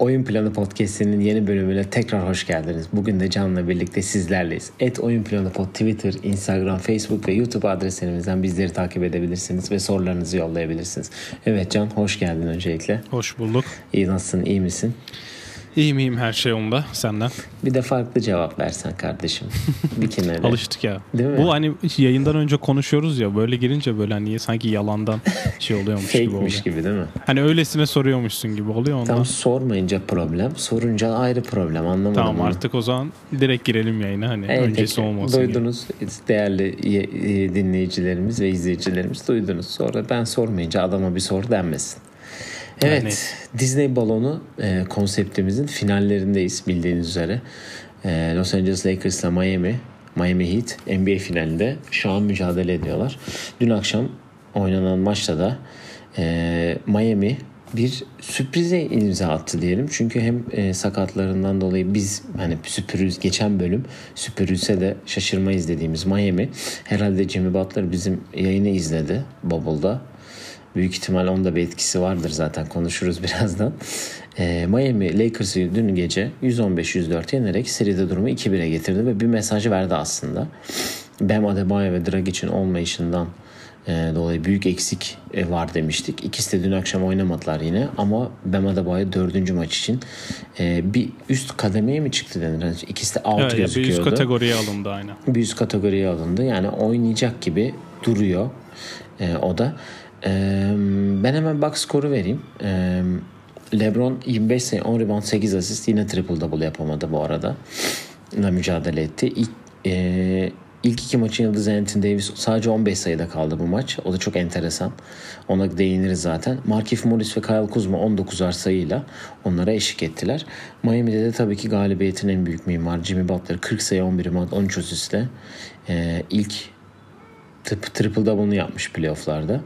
Oyun Planı Podcast'inin yeni bölümüne tekrar hoş geldiniz. Bugün de Can'la birlikte sizlerleyiz. Et Oyun Planı Pod Twitter, Instagram, Facebook ve YouTube adreslerimizden bizleri takip edebilirsiniz ve sorularınızı yollayabilirsiniz. Evet Can hoş geldin öncelikle. Hoş bulduk. İyi nasılsın, iyi misin? İyiyim iyiyim her şey onda senden. Bir de farklı cevap versen kardeşim. Bir kenara. Alıştık ya. Değil mi? Bu hani yayından önce konuşuyoruz ya böyle girince böyle hani sanki yalandan şey oluyormuş gibi oluyor. Gibi değil mi? Hani öylesine soruyormuşsun gibi oluyor ondan. Tam Tamam, sormayınca problem, sorunca ayrı problem anlamadım. onu. artık o zaman direkt girelim yayına hani Evet, öncesi peki. olmasın. gibi. Duydunuz değerli ye- e, dinleyicilerimiz ve izleyicilerimiz duydunuz. Sonra ben sormayınca adama bir sor denmesin. Evet Yani- Disney balonu e, konseptimizin finallerindeyiz bildiğiniz üzere. E, Los Angeles Lakers ile Miami, Miami Heat NBA finalinde şu an mücadele ediyorlar. Dün akşam oynanan maçta da e, Miami bir sürprize imza attı diyelim. Çünkü hem e, sakatlarından dolayı biz hani süpürüz geçen bölüm süpürülse de şaşırmayız dediğimiz Miami herhalde Jimmy Butler bizim yayını izledi Bubble'da. Büyük ihtimal onda bir etkisi vardır zaten konuşuruz birazdan. E, Miami Lakers'ı dün gece 115-104 yenerek seride durumu 2-1'e getirdi ve bir mesaj verdi aslında. Bam Adebayo ve Dragic'in olmayışından e, dolayı büyük eksik e, var demiştik. İkisi de dün akşam oynamadılar yine ama Bam Adebayo dördüncü maç için e, bir üst kademeye mi çıktı denir? Yani İkisi de out Evet, ya bir gözüküyordu üst kategoriye alındı aynen. bir üst kategoriye alındı. Yani oynayacak gibi duruyor e, o da. Ben hemen box skoru vereyim. LeBron 25 sayı 10 rebound 8 asist yine triple double yapamadı bu arada. La mücadele etti. İlk, e, ilk iki maçın yıldızı Anthony Davis sadece 15 sayıda kaldı bu maç. O da çok enteresan. Ona değiniriz zaten. Markif Morris ve Kyle Kuzma 19'ar sayıyla onlara eşlik ettiler. Miami'de de tabii ki galibiyetin en büyük mimarı Jimmy Butler 40 sayı 11 rebound 13 asistle e, ilk triple double'ını yapmış playofflarda.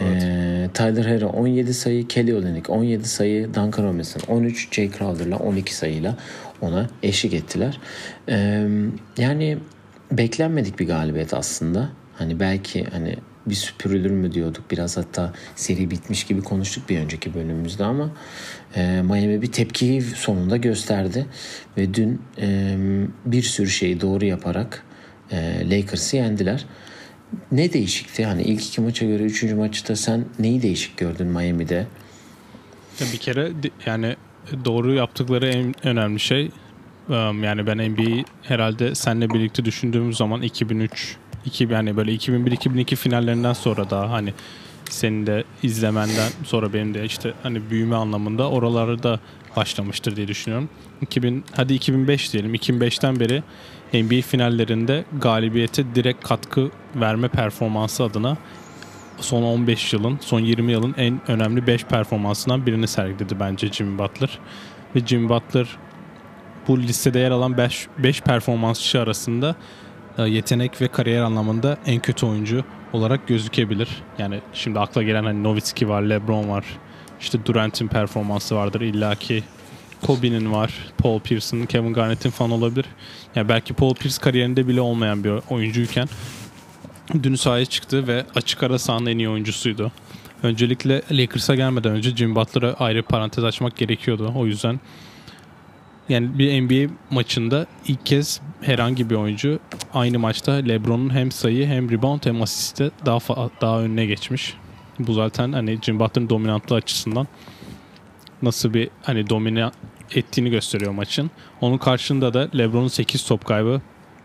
Ee, Tyler Hero 17 sayı, Kelly Olynyk 17 sayı, Duncan Robinson 13, Jay Crowder'la 12 sayıyla ona eşlik ettiler. Ee, yani beklenmedik bir galibiyet aslında. Hani belki hani bir süpürülür mü diyorduk. Biraz hatta seri bitmiş gibi konuştuk bir önceki bölümümüzde ama e, Miami bir tepkiyi sonunda gösterdi. Ve dün e, bir sürü şeyi doğru yaparak e, Lakers'ı yendiler. Ne değişikti? Hani ilk iki maça göre üçüncü maçta sen neyi değişik gördün Miami'de? Ya bir kere yani doğru yaptıkları en önemli şey um, yani ben NBA'yi herhalde seninle birlikte düşündüğümüz zaman 2003 2 yani böyle 2001-2002 finallerinden sonra daha hani senin de izlemenden sonra benim de işte hani büyüme anlamında oralarda başlamıştır diye düşünüyorum. 2000 hadi 2005 diyelim. 2005'ten beri NBA finallerinde galibiyete direkt katkı verme performansı adına son 15 yılın, son 20 yılın en önemli 5 performansından birini sergiledi bence Jimmy Butler. Ve Jimmy Butler bu listede yer alan 5 5 performansçı arasında e, yetenek ve kariyer anlamında en kötü oyuncu olarak gözükebilir. Yani şimdi akla gelen hani Nowitzki var, LeBron var. İşte Durant'in performansı vardır illaki. Kobe'nin var, Paul Pierce'ın, Kevin Garnett'in falan olabilir. Yani belki Paul Pierce kariyerinde bile olmayan bir oyuncuyken dün sahaya çıktı ve açık ara sahanın en iyi oyuncusuydu. Öncelikle Lakers'a gelmeden önce Jimmy Butler'a ayrı parantez açmak gerekiyordu. O yüzden yani bir NBA maçında ilk kez herhangi bir oyuncu aynı maçta LeBron'un hem sayı hem rebound hem asiste daha daha önüne geçmiş. Bu zaten hani Jimmy Butler'ın dominantlığı açısından nasıl bir hani domine ettiğini gösteriyor maçın. Onun karşında da LeBron'un 8 top kaybı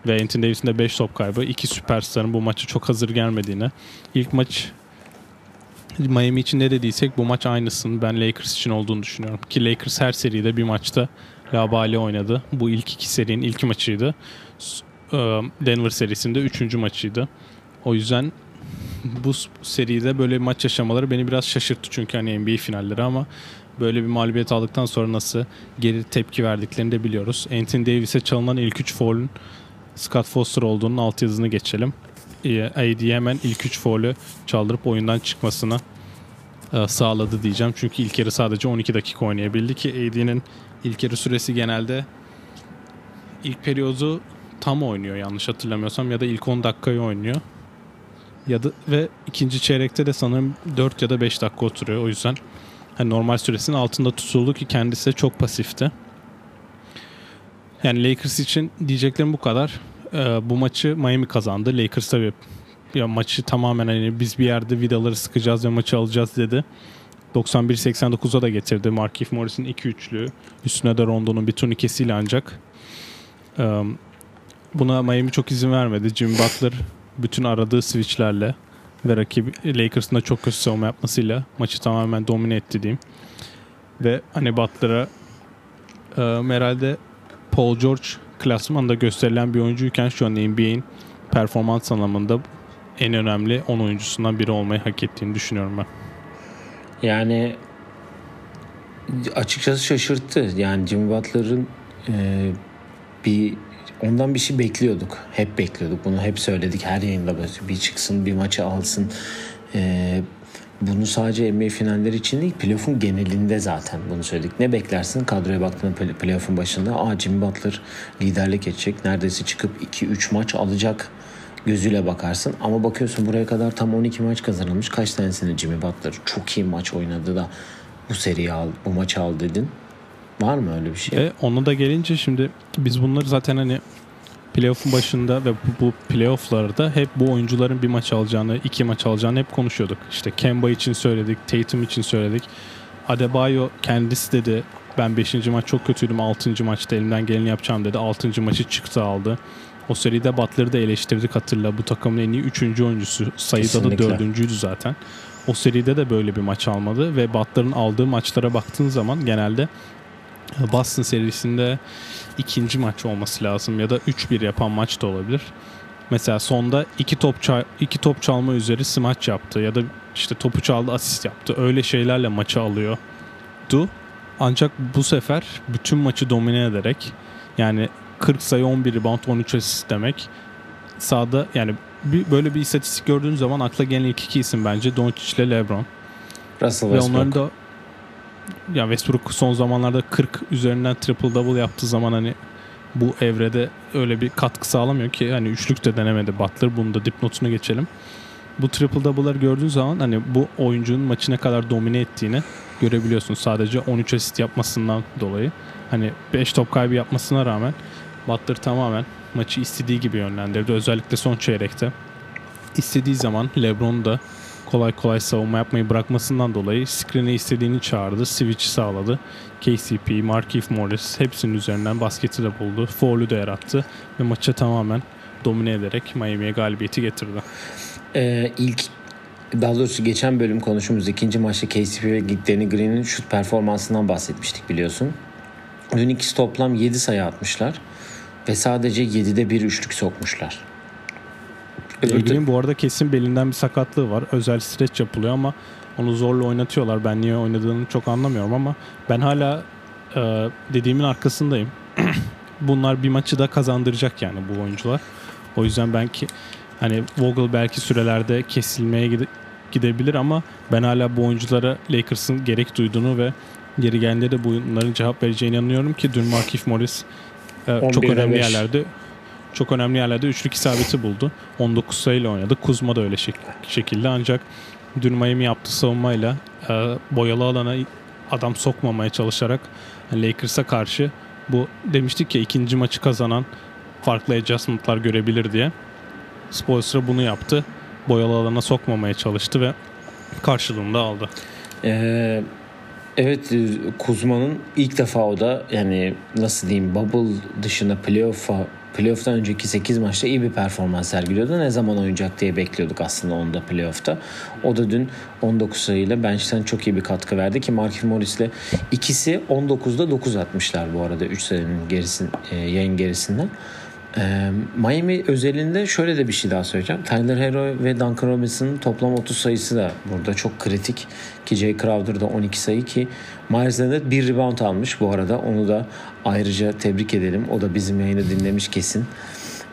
ve Anthony Davis'in de 5 top kaybı. İki süperstarın bu maça çok hazır gelmediğini. İlk maç Miami için ne dediysek bu maç aynısının ben Lakers için olduğunu düşünüyorum. Ki Lakers her seride bir maçta labali oynadı. Bu ilk iki serinin ilk maçıydı. E, Denver serisinde üçüncü maçıydı. O yüzden bu seride böyle maç yaşamaları beni biraz şaşırttı çünkü hani NBA finalleri ama böyle bir mağlubiyet aldıktan sonra nasıl geri tepki verdiklerini de biliyoruz. Anthony Davis'e çalınan ilk 3 foul'ün Scott Foster olduğunun alt yazısını geçelim. AD hemen ilk 3 foul'ü çaldırıp oyundan çıkmasını e, sağladı diyeceğim. Çünkü ilk yarı sadece 12 dakika oynayabildi ki AD'nin ilk yarı süresi genelde ilk periyodu tam oynuyor yanlış hatırlamıyorsam ya da ilk 10 dakikayı oynuyor. Ya da ve ikinci çeyrekte de sanırım 4 ya da 5 dakika oturuyor. O yüzden hani normal süresinin altında tutuldu ki kendisi de çok pasifti. Yani Lakers için diyeceklerim bu kadar. Ee, bu maçı Miami kazandı. Lakers tabii ya maçı tamamen hani biz bir yerde vidaları sıkacağız ve maçı alacağız dedi. 91-89'a da getirdi. Markif Morris'in 2 üçlü. Üstüne de Rondo'nun bir turnikesiyle ancak. Ee, buna Miami çok izin vermedi. Jimmy Butler bütün aradığı switchlerle ve rakip Lakers'ın da çok kötü savunma yapmasıyla maçı tamamen domine etti diyeyim. Ve hani Butler'a e, herhalde Paul George klasmanda gösterilen bir oyuncuyken şu an NBA'in performans anlamında en önemli 10 oyuncusundan biri olmayı hak ettiğini düşünüyorum ben. Yani açıkçası şaşırttı. Yani Jimmy Butler'ın e, bir ondan bir şey bekliyorduk. Hep bekliyorduk. Bunu hep söyledik her yayında. Bir çıksın, bir maçı alsın. E, bunu sadece NBA finalleri için değil, playoff'un genelinde zaten bunu söyledik. Ne beklersin kadroya baktığında playoff'un başında? Aa Jimmy Butler liderlik edecek. Neredeyse çıkıp 2-3 maç alacak gözüyle bakarsın. Ama bakıyorsun buraya kadar tam 12 maç kazanılmış. Kaç tanesini Jimmy Butler çok iyi maç oynadı da bu seriyi al, bu maçı al dedin. Var mı öyle bir şey? E, ona da gelince şimdi biz bunları zaten hani playoff'un başında ve bu, bu playoff'larda hep bu oyuncuların bir maç alacağını, iki maç alacağını hep konuşuyorduk. İşte Kemba için söyledik, Tatum için söyledik. Adebayo kendisi dedi ben 5. maç çok kötüydüm 6. maçta elimden geleni yapacağım dedi. 6. maçı çıktı aldı. O seride Butler'ı da eleştirdik hatırla. Bu takımın en iyi 3. oyuncusu. Sayıda Kesinlikle. da 4.'üydü zaten. O seride de böyle bir maç almadı ve Butler'ın aldığı maçlara baktığın zaman genelde Boston serisinde ikinci maç olması lazım ya da 3-1 yapan maç da olabilir. Mesela sonda iki top çal iki top çalma üzeri smaç yaptı ya da işte topu çaldı asist yaptı. Öyle şeylerle maçı alıyor. Du. Ancak bu sefer bütün maçı domine ederek yani 40 sayı 11 rebound 13 asist demek. Sağda yani bir, böyle bir istatistik gördüğün zaman akla gelen ilk iki isim bence Doncic ile LeBron. Russell Westbrook. Ve onların da ya Westbrook son zamanlarda 40 üzerinden triple double yaptığı zaman hani bu evrede öyle bir katkı sağlamıyor ki hani üçlük de denemedi Butler. Bunu da dipnotunu geçelim. Bu triple double'ları gördüğün zaman hani bu oyuncunun maçı ne kadar domine ettiğini görebiliyorsun. Sadece 13 asist yapmasından dolayı. Hani 5 top kaybı yapmasına rağmen Butler tamamen maçı istediği gibi yönlendirdi. Özellikle son çeyrekte. İstediği zaman LeBron da kolay kolay savunma yapmayı bırakmasından dolayı screen'e istediğini çağırdı. Switch sağladı. KCP, Markif Morris hepsinin üzerinden basketi de buldu. Foul'ü de yarattı ve maçı tamamen domine ederek Miami'ye galibiyeti getirdi. Ee, ilk daha doğrusu geçen bölüm konuştuğumuz ikinci maçta KCP ve Danny Green'in şut performansından bahsetmiştik biliyorsun. Dün ikisi toplam 7 sayı atmışlar ve sadece 7'de bir üçlük sokmuşlar. Öbür bu arada kesin belinden bir sakatlığı var. Özel streç yapılıyor ama onu zorla oynatıyorlar. Ben niye oynadığını çok anlamıyorum ama ben hala e, dediğimin arkasındayım. Bunlar bir maçı da kazandıracak yani bu oyuncular. O yüzden belki hani Vogel belki sürelerde kesilmeye gide, gidebilir ama ben hala bu oyunculara Lakers'ın gerek duyduğunu ve geri geldiğinde de bunların cevap vereceğine inanıyorum ki dün Markif Morris e, çok önemli 5. yerlerde çok önemli yerlerde üçlük isabeti buldu. 19 sayıyla oynadı. Kuzma da öyle şek- şekilde ancak dün Miami yaptığı savunmayla e, boyalı alana adam sokmamaya çalışarak Lakers'a karşı bu demiştik ya ikinci maçı kazanan farklı adjustment'lar görebilir diye. Spoelstra bunu yaptı. Boyalı alana sokmamaya çalıştı ve karşılığında aldı. Ee, evet Kuzma'nın ilk defa o da yani nasıl diyeyim bubble dışında playoff'a playoff'tan önceki 8 maçta iyi bir performans sergiliyordu. Ne zaman oynayacak diye bekliyorduk aslında onu da playoff'ta. O da dün 19 sayıyla bench'ten çok iyi bir katkı verdi ki Markif Morris'le ikisi 19'da 9 atmışlar bu arada 3 sayının gerisin, e, yayın gerisinden. Ee, Miami özelinde şöyle de bir şey daha söyleyeceğim. Tyler Hero ve Duncan Robinson'ın toplam 30 sayısı da burada çok kritik. Ki Jay Crowder da 12 sayı ki Myers Leonard bir rebound almış bu arada. Onu da ayrıca tebrik edelim. O da bizim yayını dinlemiş kesin.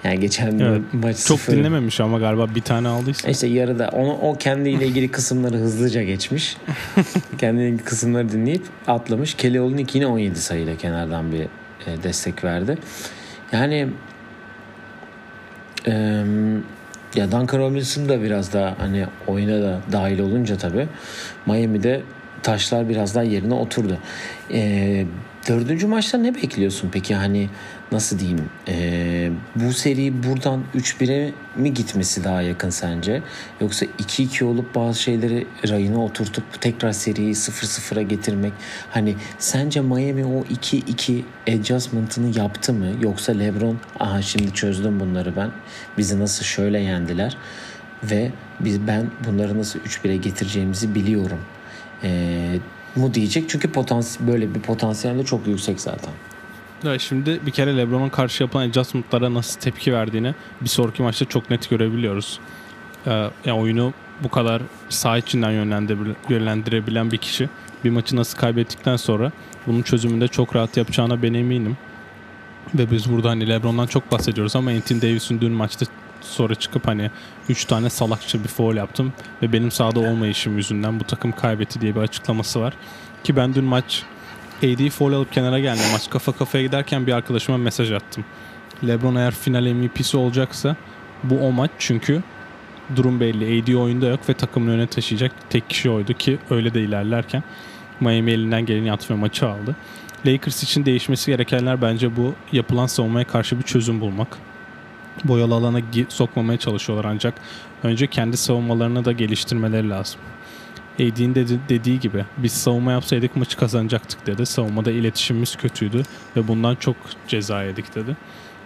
Yani geçen evet, maç çok sıfır. dinlememiş ama galiba bir tane aldıysa. İşte yarıda onu o kendiyle ilgili kısımları hızlıca geçmiş. kendiyle ilgili kısımları dinleyip atlamış. Olynyk yine 17 sayıyla kenardan bir e, destek verdi. Yani ee, ya Duncan Robinson da biraz daha hani oyuna da dahil olunca tabii Miami'de taşlar biraz daha yerine oturdu. E, dördüncü maçta ne bekliyorsun peki? Hani nasıl diyeyim? E, bu seri buradan 3-1'e mi gitmesi daha yakın sence? Yoksa 2-2 olup bazı şeyleri rayına oturtup tekrar seriyi 0-0'a getirmek. Hani sence Miami o 2-2 adjustment'ını yaptı mı? Yoksa LeBron aha şimdi çözdüm bunları ben. Bizi nasıl şöyle yendiler ve biz ben bunları nasıl 3-1'e getireceğimizi biliyorum. Ee, mu diyecek çünkü potansiyel böyle bir potansiyel de çok yüksek zaten. Ya şimdi bir kere LeBron'un karşı yapılan adjustment'lara nasıl tepki verdiğini bir sonraki maçta çok net görebiliyoruz. Ee, yani oyunu bu kadar sağ içinden yönlendirebilen bir kişi bir maçı nasıl kaybettikten sonra bunun çözümünde çok rahat yapacağına ben eminim. Ve biz burada hani LeBron'dan çok bahsediyoruz ama Anthony Davis'in dün maçta sonra çıkıp hani 3 tane salakça bir foul yaptım ve benim sahada olmayışım yüzünden bu takım kaybetti diye bir açıklaması var. Ki ben dün maç AD foul alıp kenara geldim. Maç kafa kafaya giderken bir arkadaşıma mesaj attım. LeBron eğer final MVP'si olacaksa bu o maç çünkü durum belli. AD oyunda yok ve takımın öne taşıyacak tek kişi oydu ki öyle de ilerlerken Miami elinden geleni yaptı ve maçı aldı. Lakers için değişmesi gerekenler bence bu yapılan savunmaya karşı bir çözüm bulmak. Boyalı alana sokmamaya çalışıyorlar ancak önce kendi savunmalarını da geliştirmeleri lazım. AD'nin dedi, dediği gibi biz savunma yapsaydık maçı kazanacaktık dedi. Savunmada iletişimimiz kötüydü ve bundan çok ceza yedik dedi.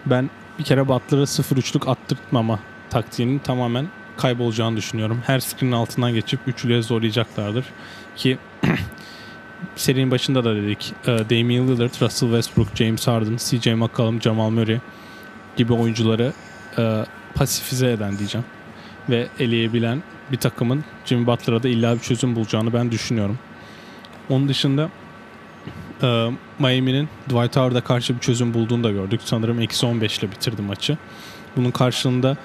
Ben bir kere Butler'a 0-3'lük attırtmama taktiğinin tamamen kaybolacağını düşünüyorum. Her screen'in altından geçip üçlüye zorlayacaklardır. Ki serinin başında da dedik. Damian Lillard, Russell Westbrook, James Harden, CJ McCollum, Jamal Murray gibi oyuncuları e, pasifize eden diyeceğim. Ve eleyebilen bir takımın Jimmy Butler'a da illa bir çözüm bulacağını ben düşünüyorum. Onun dışında e, Miami'nin Dwight Howard'a karşı bir çözüm bulduğunu da gördük. Sanırım eksi 15 ile bitirdi maçı. Bunun karşılığında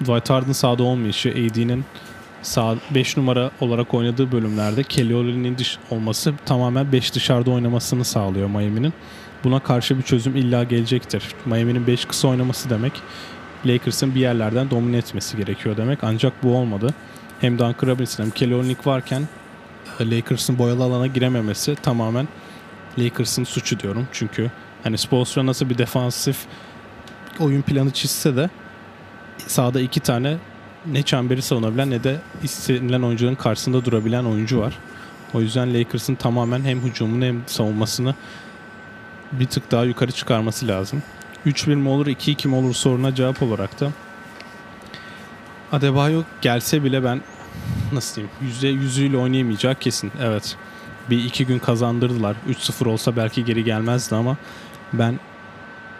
Dwight Howard'ın sahada olmayışı, AD'nin sağ 5 numara olarak oynadığı bölümlerde Kelly dış olması tamamen 5 dışarıda oynamasını sağlıyor Miami'nin. Buna karşı bir çözüm illa gelecektir. Miami'nin 5 kısa oynaması demek Lakers'ın bir yerlerden domine etmesi gerekiyor demek. Ancak bu olmadı. Hem Duncan Robinson hem Kelly Olynyk varken e, Lakers'ın boyalı alana girememesi tamamen Lakers'ın suçu diyorum. Çünkü hani Spoelstra nasıl bir defansif oyun planı çizse de sahada iki tane ne çemberi savunabilen ne de istenilen oyuncuların karşısında durabilen oyuncu var. O yüzden Lakers'ın tamamen hem hücumunu hem savunmasını bir tık daha yukarı çıkarması lazım. 3-1 mi olur 2-2 mi olur soruna cevap olarak da Adebayo gelse bile ben nasıl diyeyim yüzde yüzüyle oynayamayacak kesin. Evet bir iki gün kazandırdılar. 3-0 olsa belki geri gelmezdi ama ben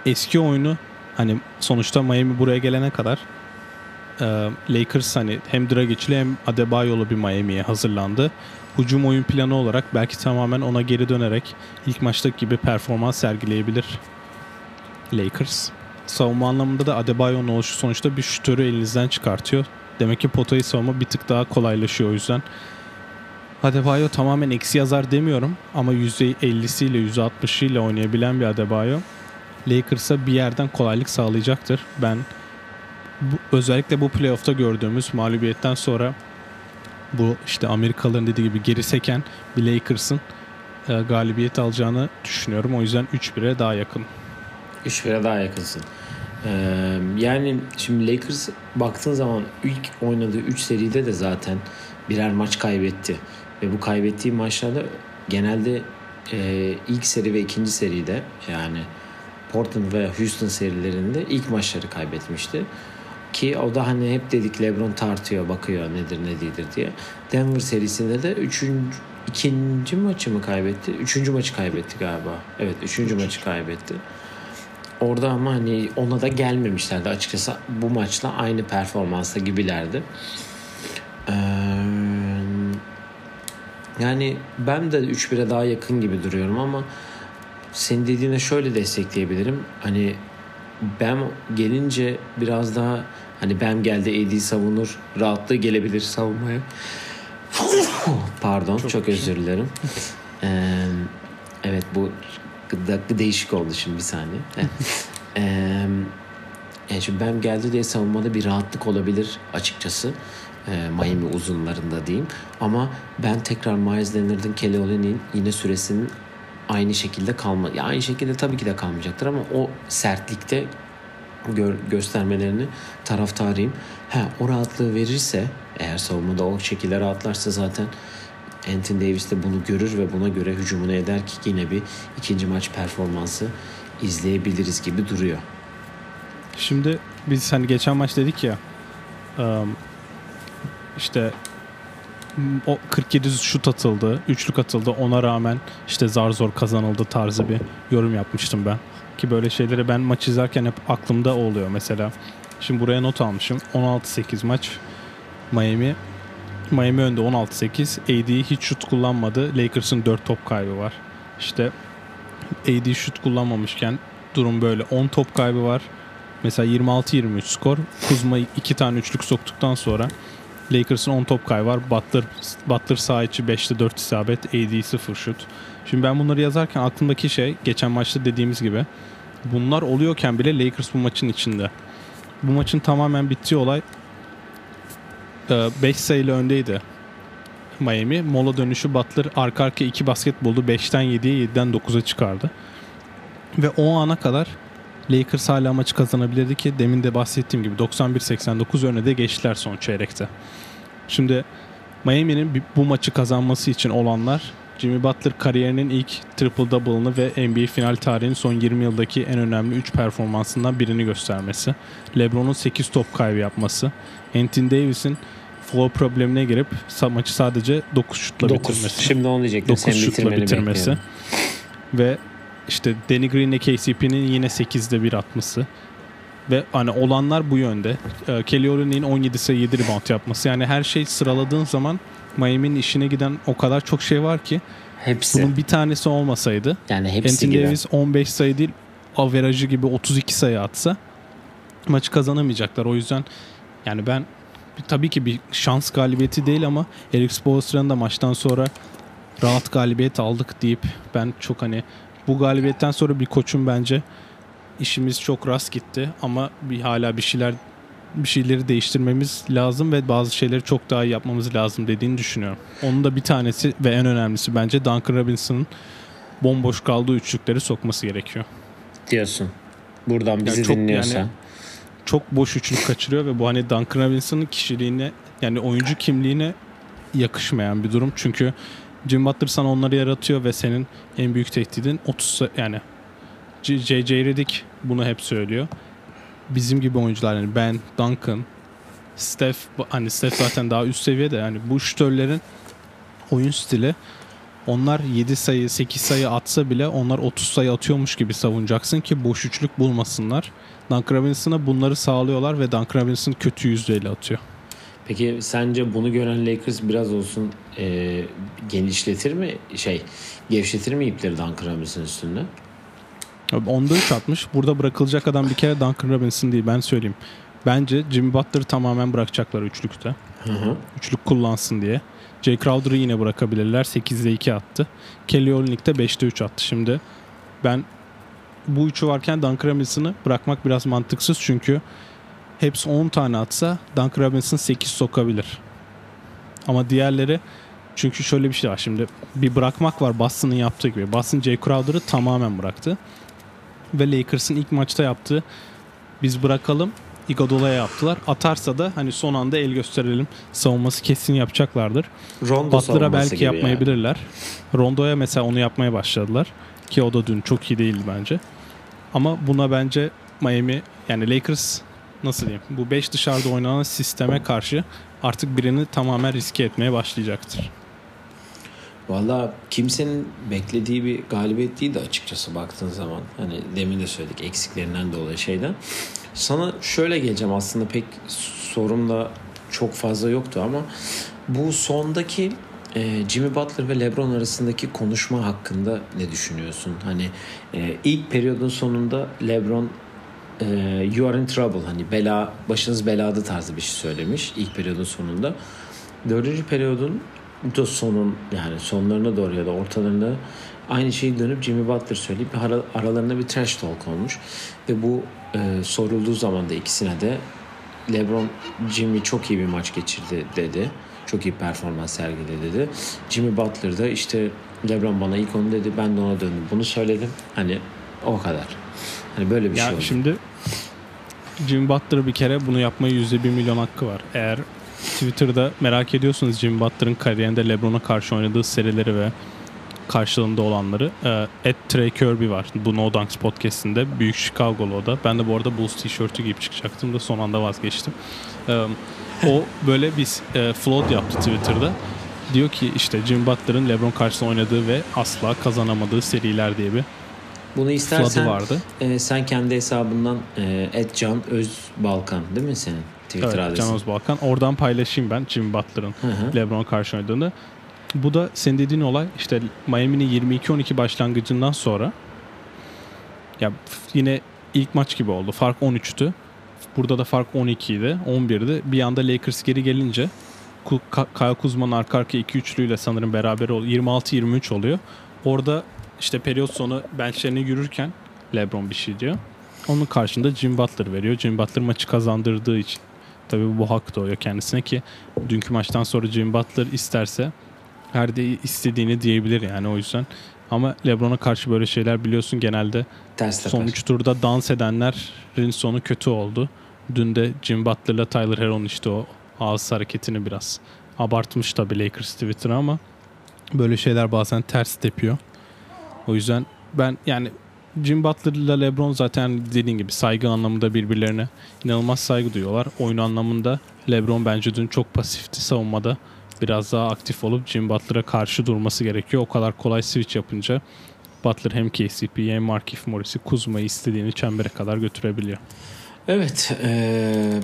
eski oyunu hani sonuçta Miami buraya gelene kadar Lakers hani hem Dragic'li hem Adebayo'lu bir Miami'ye hazırlandı. Hücum oyun planı olarak belki tamamen ona geri dönerek ilk maçtaki gibi performans sergileyebilir Lakers. Savunma anlamında da Adebayo'nun oluşu sonuçta bir şütörü elinizden çıkartıyor. Demek ki potayı savunma bir tık daha kolaylaşıyor o yüzden. Adebayo tamamen eksi yazar demiyorum ama %50'siyle %60'ıyla oynayabilen bir Adebayo Lakers'a bir yerden kolaylık sağlayacaktır. Ben bu, özellikle bu playoff'ta gördüğümüz mağlubiyetten sonra bu işte Amerikalıların dediği gibi geri seken bir Lakers'ın e, galibiyet alacağını düşünüyorum. O yüzden 3-1'e daha yakın. 3-1'e daha yakınsın. Ee, yani şimdi Lakers baktığın zaman ilk oynadığı 3 seride de zaten birer maç kaybetti. Ve bu kaybettiği maçlarda genelde e, ilk seri ve ikinci seride yani Portland ve Houston serilerinde ilk maçları kaybetmişti. Ki o da hani hep dedik LeBron tartıyor, bakıyor nedir ne değildir diye. Denver serisinde de üçüncü, ikinci maçı mı kaybetti? Üçüncü maçı kaybetti galiba. Evet üçüncü Üç. maçı kaybetti. Orada ama hani ona da gelmemişlerdi açıkçası. Bu maçla aynı performansta gibilerdi. Ee, yani ben de 3-1'e daha yakın gibi duruyorum ama senin dediğine şöyle destekleyebilirim. Hani ben gelince biraz daha hani ben geldi AD savunur rahatlığı gelebilir savunmaya. Pardon çok, çok özür dilerim. ee, evet bu değişik oldu şimdi bir saniye. ee, yani şimdi ben geldi diye savunmada bir rahatlık olabilir açıkçası. e, Miami uzunlarında diyeyim. Ama ben tekrar Miles Leonard'ın Kelly Olyny'nin yine süresinin aynı şekilde kalma ya aynı şekilde tabii ki de kalmayacaktır ama o sertlikte gö- göstermelerini taraftarıyım. Ha o rahatlığı verirse eğer savunmada o şekilde rahatlarsa zaten Anthony Davis de bunu görür ve buna göre hücumunu eder ki yine bir ikinci maç performansı izleyebiliriz gibi duruyor. Şimdi biz hani geçen maç dedik ya işte o 47 şut atıldı, üçlük atıldı. Ona rağmen işte zar zor kazanıldı tarzı bir yorum yapmıştım ben. Ki böyle şeyleri ben maç izlerken hep aklımda oluyor mesela. Şimdi buraya not almışım. 16-8 maç Miami. Miami önde 16-8. AD hiç şut kullanmadı. Lakers'ın 4 top kaybı var. İşte AD şut kullanmamışken durum böyle. 10 top kaybı var. Mesela 26-23 skor. Kuzma 2 tane üçlük soktuktan sonra Lakers'ın 10 top kaybı var. Butler, Butler sağ içi 5'te 4 isabet. AD 0 şut. Şimdi ben bunları yazarken aklımdaki şey geçen maçta dediğimiz gibi bunlar oluyorken bile Lakers bu maçın içinde. Bu maçın tamamen bittiği olay 5 sayılı öndeydi Miami. Mola dönüşü Butler arka arka 2 basket buldu. 5'ten 7'ye 7'den 9'a çıkardı. Ve o ana kadar Lakers hala maçı kazanabilirdi ki demin de bahsettiğim gibi 91-89 öne de geçtiler son çeyrekte. Şimdi Miami'nin bu maçı kazanması için olanlar Jimmy Butler kariyerinin ilk triple double'ını ve NBA final tarihinin son 20 yıldaki en önemli 3 performansından birini göstermesi. LeBron'un 8 top kaybı yapması. Anthony Davis'in flow problemine girip maçı sadece 9 şutla 9. bitirmesi. Şimdi onu diyecektim. 9 şutla bitirmesi. Bekliyorum. Ve işte Danny Green'le KCP'nin yine 8'de 1 atması. Ve hani olanlar bu yönde. Ee, Kelly Olynyk'in 17 sayı 7 rebound yapması. Yani her şey sıraladığın zaman Miami'nin işine giden o kadar çok şey var ki Hepsi. bunun bir tanesi olmasaydı yani hepsi Anthony gibi. Davis 15 sayı değil averajı gibi 32 sayı atsa maçı kazanamayacaklar. O yüzden yani ben tabii ki bir şans galibiyeti değil ama Eric Spoelstra'nın da maçtan sonra rahat galibiyet aldık deyip ben çok hani bu galibiyetten sonra bir koçun bence işimiz çok rast gitti ama bir hala bir şeyler bir şeyleri değiştirmemiz lazım ve bazı şeyleri çok daha iyi yapmamız lazım dediğini düşünüyorum. Onun da bir tanesi ve en önemlisi bence Duncan Robinson'ın bomboş kaldığı üçlükleri sokması gerekiyor. Diyorsun. Buradan bizi Yani çok dinliyorsa. yani- Çok boş üçlük kaçırıyor ve bu hani Duncan Robinson'ın kişiliğine yani oyuncu kimliğine yakışmayan bir durum. Çünkü Jim Butler sana onları yaratıyor ve senin en büyük tehdidin 30 sa- yani J.J. Redick bunu hep söylüyor. Bizim gibi oyuncular yani ben, Duncan, Steph hani Steph zaten daha üst seviyede yani bu şütörlerin oyun stili onlar 7 sayı 8 sayı atsa bile onlar 30 sayı atıyormuş gibi savunacaksın ki boş üçlük bulmasınlar. Duncan Robinson'a bunları sağlıyorlar ve Duncan Robinson kötü yüzdeyle atıyor. Peki sence bunu gören Lakers biraz olsun e, genişletir mi şey gevşetir mi ipleri Duncan Robinson üstünde? Abi Onda 3 atmış. Burada bırakılacak adam bir kere Duncan Robinson değil ben söyleyeyim. Bence Jimmy Butler'ı tamamen bırakacaklar üçlükte. Hı hı. Üçlük kullansın diye. Jay Crowder'ı yine bırakabilirler. 8'de 2 attı. Kelly Olynyk de 5'te 3 attı. Şimdi ben bu üçü varken Duncan Robinson'ı bırakmak biraz mantıksız çünkü hepsi 10 tane atsa Duncan Robinson 8 sokabilir. Ama diğerleri çünkü şöyle bir şey var şimdi bir bırakmak var Boston'ın yaptığı gibi. Boston Jay Crowder'ı tamamen bıraktı. Ve Lakers'ın ilk maçta yaptığı biz bırakalım Iguodala'ya yaptılar. Atarsa da hani son anda el gösterelim savunması kesin yapacaklardır. Rondo Butler'a belki yapmayabilirler. Rondo'ya mesela onu yapmaya başladılar. Ki o da dün çok iyi değildi bence. Ama buna bence Miami yani Lakers nasıl diyeyim bu 5 dışarıda oynanan sisteme karşı artık birini tamamen riske etmeye başlayacaktır. Valla kimsenin beklediği bir galibiyet değil de açıkçası baktığın zaman. Hani demin de söyledik eksiklerinden dolayı şeyden. Sana şöyle geleceğim aslında pek sorum da çok fazla yoktu ama bu sondaki e, Jimmy Butler ve LeBron arasındaki konuşma hakkında ne düşünüyorsun? Hani e, ilk periyodun sonunda LeBron e, you are in trouble hani bela başınız belada tarzı bir şey söylemiş ilk periyodun sonunda. Dördüncü periyodun da sonun yani sonlarına doğru ya da ortalarında aynı şeyi dönüp Jimmy Butler söyleyip aralarında bir trash talk olmuş ve bu e, sorulduğu zaman da ikisine de LeBron Jimmy çok iyi bir maç geçirdi dedi. Çok iyi performans sergiledi dedi. Jimmy Butler da işte LeBron bana ilk onu dedi. Ben de ona döndüm. Bunu söyledim. Hani o kadar. Hani böyle bir Ya şey oldu. şimdi Jimmy Butler bir kere bunu yapmaya yüzde bir milyon hakkı var. Eğer Twitter'da merak ediyorsanız Jimmy Butler'ın kariyerinde LeBron'a karşı oynadığı serileri ve karşılığında olanları Ed Trey Kirby var. Bu No Dunks podcastinde. Büyük Chicago'lu o da. Ben de bu arada Bulls tişörtü giyip çıkacaktım da son anda vazgeçtim. E, o böyle bir e, flood yaptı Twitter'da. Diyor ki işte Jimmy Butler'ın LeBron karşısında oynadığı ve asla kazanamadığı seriler diye bir Bunu istersen vardı. e, sen kendi hesabından e, Can Özbalkan değil mi senin Twitter Evet, adresin? Can Özbalkan. Oradan paylaşayım ben Jimmy Butler'ın. LeBron'a karşı oynadığını. Bu da senin dediğin olay işte Miami'nin 22-12 başlangıcından sonra ya yine ilk maç gibi oldu. Fark 13'tü. Burada da fark 12 idi. 11'di. Bir anda Lakers geri gelince Kyle Kuzma'nın arka arka 2 üçlüyle sanırım beraber ol 26-23 oluyor. Orada işte periyot sonu benchlerine yürürken LeBron bir şey diyor. Onun karşında Jim Butler veriyor. Jim Butler maçı kazandırdığı için tabii bu hak doğuyor kendisine ki dünkü maçtan sonra Jim Butler isterse her de istediğini diyebilir yani o yüzden. Ama LeBron'a karşı böyle şeyler biliyorsun genelde Ters son 3 turda dans edenlerin sonu kötü oldu. Dün de Jim Butler'la Tyler Herro'nun işte o ağız hareketini biraz abartmış tabii Lakers Twitter'a ama böyle şeyler bazen ters tepiyor. O yüzden ben yani Jim Butler'la LeBron zaten dediğin gibi saygı anlamında birbirlerine inanılmaz saygı duyuyorlar. Oyun anlamında LeBron bence dün çok pasifti savunmada. Biraz daha aktif olup Jim Butler'a karşı durması gerekiyor. O kadar kolay switch yapınca Butler hem KCP'yi hem Markif Morris'i Kuzma'yı istediğini çembere kadar götürebiliyor. Evet. E,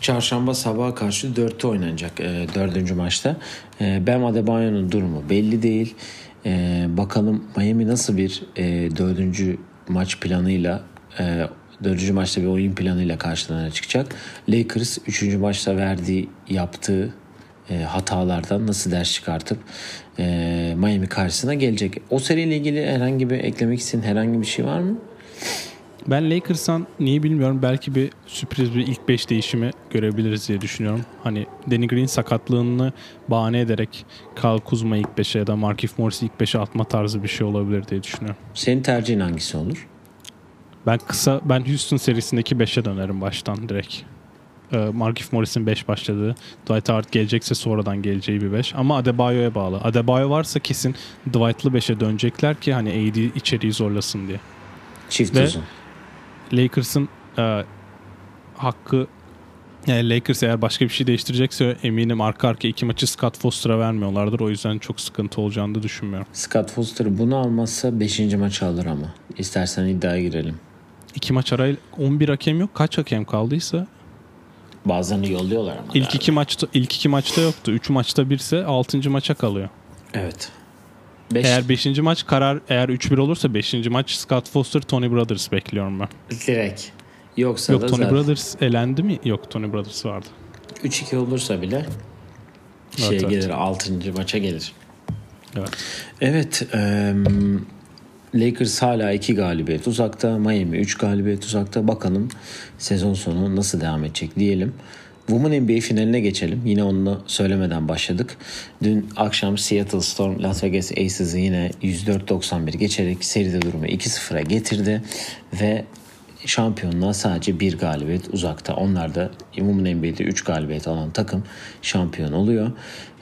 çarşamba sabaha karşı 4'te oynanacak e, dördüncü maçta. E, Bam Adebayo'nun durumu belli değil. E, bakalım Miami nasıl bir e, dördüncü maç planıyla e, dördüncü maçta bir oyun planıyla karşılarına çıkacak. Lakers üçüncü maçta verdiği yaptığı e, hatalardan nasıl ders çıkartıp e, Miami karşısına gelecek. O seriyle ilgili herhangi bir eklemek istediğin herhangi bir şey var mı? Ben Lakers'tan niye bilmiyorum belki bir sürpriz bir ilk 5 değişimi görebiliriz diye düşünüyorum. Hani Danny Green sakatlığını bahane ederek Kyle Kuzma ilk 5'e ya da Markif Morris'i ilk 5'e atma tarzı bir şey olabilir diye düşünüyorum. Senin tercihin hangisi olur? Ben kısa ben Houston serisindeki 5'e dönerim baştan direkt. Ee, Markif Morris'in 5 başladığı. Dwight Howard gelecekse sonradan geleceği bir 5. Ama Adebayo'ya bağlı. Adebayo varsa kesin Dwight'lı 5'e dönecekler ki hani AD içeriği zorlasın diye. Çift Ve- uzun. Lakers'ın e, hakkı yani Lakers eğer başka bir şey değiştirecekse eminim arka arka iki maçı Scott Foster'a vermiyorlardır. O yüzden çok sıkıntı olacağını da düşünmüyorum. Scott Foster bunu almazsa 5. maçı alır ama. İstersen iddiaya girelim. İki maç arayla 11 hakem yok. Kaç hakem kaldıysa Bazılarını yolluyorlar ama. ilk galiba. iki maçta ilk iki maçta yoktu. Üç maçta birse altıncı maça kalıyor. Evet. 5 Eğer beşinci maç karar eğer 3-1 olursa beşinci maç Scott Foster Tony Brothers bekliyorum ben. direkt. Yoksa Yok da Tony zaten Brothers elendi mi? Yok Tony Brothers vardı. 3-2 olursa bile şey Evet, evet. gelir 6. maça gelir. Evet. Evet. em, Lakers hala 2 galibiyet uzakta. Miami 3 galibiyet uzakta. Bakalım sezon sonu nasıl devam edecek diyelim. Women NBA finaline geçelim. Yine onu söylemeden başladık. Dün akşam Seattle Storm Las Vegas Aces'ı yine 104-91 geçerek seride durumu 2-0'a getirdi. Ve şampiyonluğa sadece bir galibiyet uzakta. Onlar da Women NBA'de 3 galibiyet alan takım şampiyon oluyor.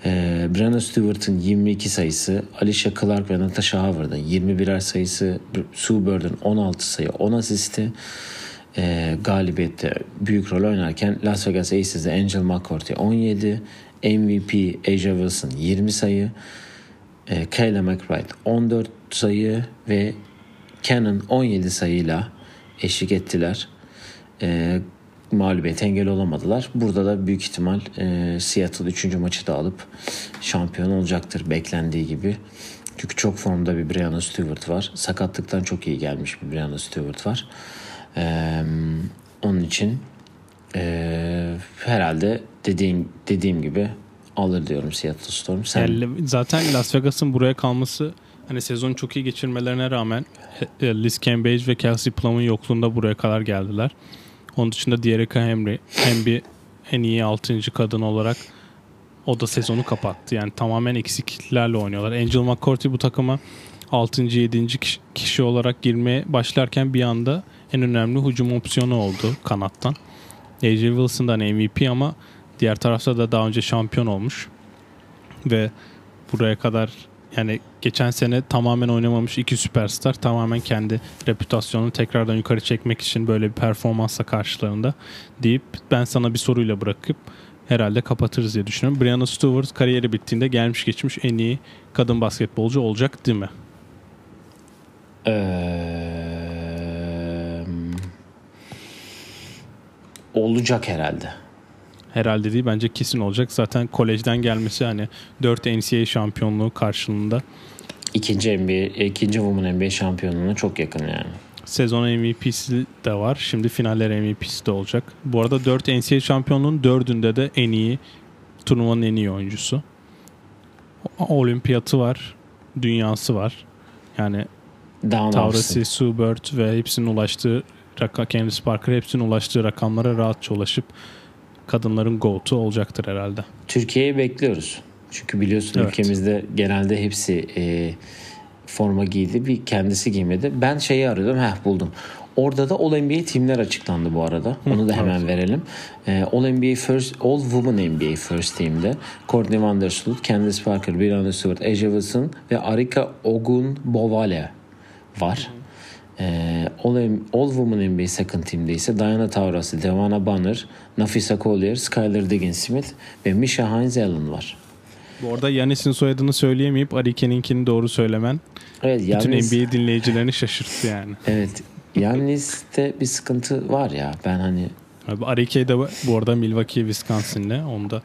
Ee, Brenna Stewart'ın 22 sayısı, Alicia Clark ve Natasha Howard'ın 21'er sayısı, Sue Bird'ın 16 sayı, 10 asisti e, galibiyette büyük rol oynarken Las Vegas Aces'de Angel McCourt'e 17, MVP Asia Wilson 20 sayı, e, Kayla McBride 14 sayı ve Cannon 17 sayıyla eşlik ettiler. E, mağlubiyet engel olamadılar. Burada da büyük ihtimal e, Seattle 3. maçı da alıp şampiyon olacaktır beklendiği gibi. Çünkü çok formda bir Brianna Stewart var. Sakatlıktan çok iyi gelmiş bir Brianna Stewart var. E, onun için e, herhalde dediğim, dediğim gibi alır diyorum Seattle Storm. Sen Yani zaten Las Vegas'ın buraya kalması hani sezonu çok iyi geçirmelerine rağmen e, e, Liz Cambage ve Kelsey Plum'un yokluğunda buraya kadar geldiler. Onun dışında De'Erica Henry hem bir en iyi 6. kadın olarak o da sezonu kapattı. Yani tamamen eksikliklerle oynuyorlar. Angel McCourty bu takıma 6. 7. kişi olarak girmeye başlarken bir anda en önemli hücum opsiyonu oldu kanattan. AJ Wilson'dan MVP ama diğer tarafta da daha önce şampiyon olmuş. Ve buraya kadar yani geçen sene tamamen oynamamış iki süperstar tamamen kendi reputasyonunu tekrardan yukarı çekmek için böyle bir performansla karşılarında deyip ben sana bir soruyla bırakıp herhalde kapatırız diye düşünüyorum. Brianna Stewart kariyeri bittiğinde gelmiş geçmiş en iyi kadın basketbolcu olacak değil mi? Ee, olacak herhalde. Herhalde değil bence kesin olacak. Zaten kolejden gelmesi hani 4 NCAA şampiyonluğu karşılığında. İkinci NBA, ikinci Women NBA şampiyonluğuna çok yakın yani. Sezon MVP'si de var. Şimdi finaller MVP'si de olacak. Bu arada 4 NCAA şampiyonluğun 4'ünde de en iyi turnuvanın en iyi oyuncusu. Olimpiyatı var. Dünyası var. Yani Down Taurasi, Sue Bird ve hepsinin ulaştığı rakam, Candice Parker hepsinin ulaştığı rakamlara rahatça ulaşıp kadınların GOAT'u olacaktır herhalde. Türkiye'yi bekliyoruz. Çünkü biliyorsun Evet. ülkemizde genelde hepsi e, forma giydi. Bir kendisi giymedi. Ben şeyi arıyordum. Heh buldum. Orada da All NBA timler açıklandı bu arada. Onu da hemen verelim. E, All NBA First, All Women NBA First Team'de Courtney Vandersloot, Candice Parker, Brianna Stewart, Aja Wilson ve Arika Ogun Bovale var. Ee, All, All Women NBA Second Team'de ise Diana Taurasi, Devana Banner, Nafisa Collier, Skylar Diggins Smith ve Misha Hines Allen var. Bu arada Yanis'in soyadını söyleyemeyip Arike'ninkini doğru söylemen Evet, bütün Yannis, NBA dinleyicilerini şaşırttı yani. evet, Yannis'te bir sıkıntı var ya. Ben hani Abi Arike de bu arada Milwaukee, Wisconsin'le. Onda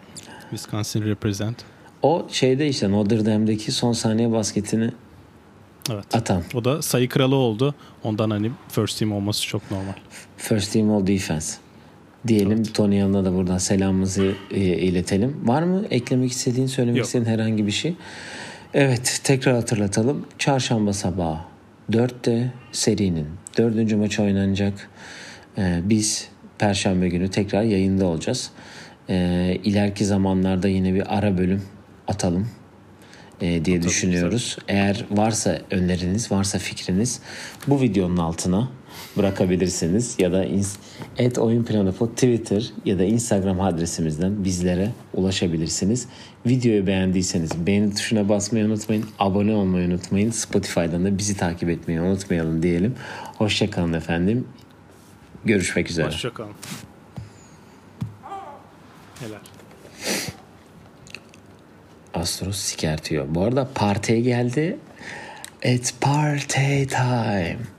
Wisconsin represent. o şeyde işte Notre Dame'deki son saniye basketini Evet. atan O da sayı kralı oldu. Ondan hani first team olması çok normal. First Team All Defense. Diyelim Tony yanına da buradan selamımızı e, iletelim. Var mı eklemek istediğin, söylemek Yok. istediğin herhangi bir şey? Evet, tekrar hatırlatalım. Çarşamba sabahı 4'te serinin dördüncü maçı oynanacak. Ee, biz Perşembe günü tekrar yayında olacağız. Ee, ileriki zamanlarda yine bir ara bölüm atalım e, diye düşünüyoruz. Eğer varsa öneriniz, varsa fikriniz bu videonun altına bırakabilirsiniz ya da et oyun planı Pod Twitter ya da Instagram adresimizden bizlere ulaşabilirsiniz. Videoyu beğendiyseniz beğeni tuşuna basmayı unutmayın. Abone olmayı unutmayın. Spotify'dan da bizi takip etmeyi unutmayalım diyelim. Hoşçakalın efendim. Görüşmek üzere. Hoşçakalın. Helal. Astros sikertiyor. Bu arada partiye geldi. It's party time.